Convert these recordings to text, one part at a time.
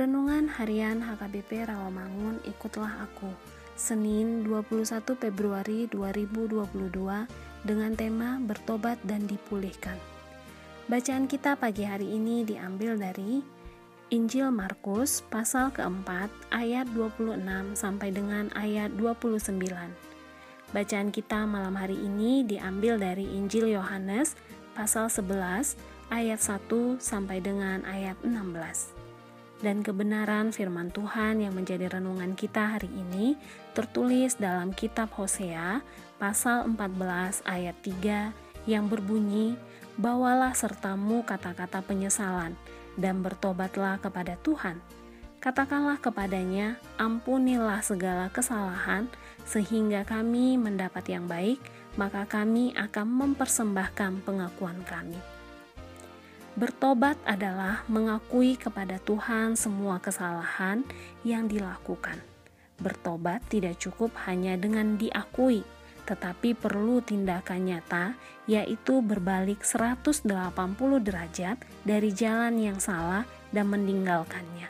Renungan Harian HKBP Rawamangun Ikutlah Aku. Senin 21 Februari 2022 dengan tema Bertobat dan Dipulihkan. Bacaan kita pagi hari ini diambil dari Injil Markus pasal keempat ayat 26 sampai dengan ayat 29 Bacaan kita malam hari ini diambil dari Injil Yohanes pasal 11 ayat 1 sampai dengan ayat 16 dan kebenaran firman Tuhan yang menjadi renungan kita hari ini tertulis dalam kitab Hosea pasal 14 ayat 3 yang berbunyi Bawalah sertamu kata-kata penyesalan dan bertobatlah kepada Tuhan. Katakanlah kepadanya, ampunilah segala kesalahan sehingga kami mendapat yang baik, maka kami akan mempersembahkan pengakuan kami. Bertobat adalah mengakui kepada Tuhan semua kesalahan yang dilakukan. Bertobat tidak cukup hanya dengan diakui, tetapi perlu tindakan nyata, yaitu berbalik 180 derajat dari jalan yang salah dan meninggalkannya.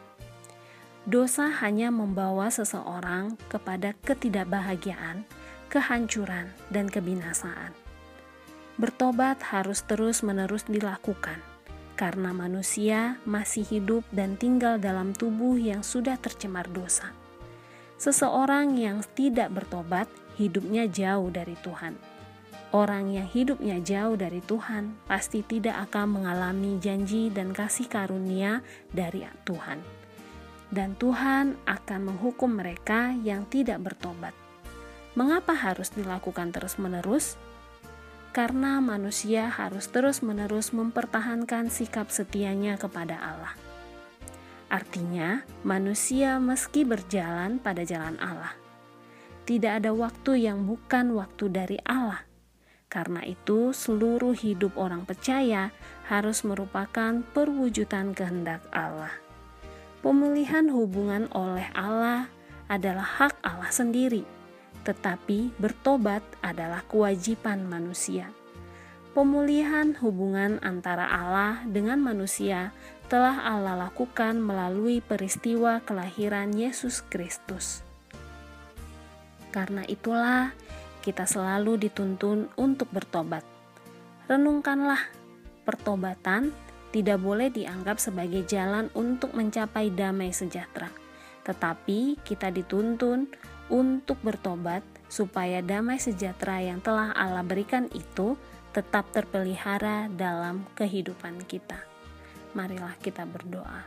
Dosa hanya membawa seseorang kepada ketidakbahagiaan, kehancuran, dan kebinasaan. Bertobat harus terus-menerus dilakukan karena manusia masih hidup dan tinggal dalam tubuh yang sudah tercemar dosa. Seseorang yang tidak bertobat hidupnya jauh dari Tuhan. Orang yang hidupnya jauh dari Tuhan pasti tidak akan mengalami janji dan kasih karunia dari Tuhan. Dan Tuhan akan menghukum mereka yang tidak bertobat. Mengapa harus dilakukan terus-menerus? Karena manusia harus terus-menerus mempertahankan sikap setianya kepada Allah. Artinya, manusia meski berjalan pada jalan Allah, tidak ada waktu yang bukan waktu dari Allah. Karena itu, seluruh hidup orang percaya harus merupakan perwujudan kehendak Allah. Pemulihan hubungan oleh Allah adalah hak Allah sendiri tetapi bertobat adalah kewajiban manusia. Pemulihan hubungan antara Allah dengan manusia telah Allah lakukan melalui peristiwa kelahiran Yesus Kristus. Karena itulah, kita selalu dituntun untuk bertobat. Renungkanlah, pertobatan tidak boleh dianggap sebagai jalan untuk mencapai damai sejahtera, tetapi kita dituntun untuk bertobat supaya damai sejahtera yang telah Allah berikan itu tetap terpelihara dalam kehidupan kita. Marilah kita berdoa.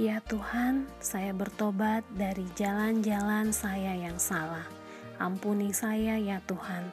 Ya Tuhan, saya bertobat dari jalan-jalan saya yang salah. Ampuni saya ya Tuhan.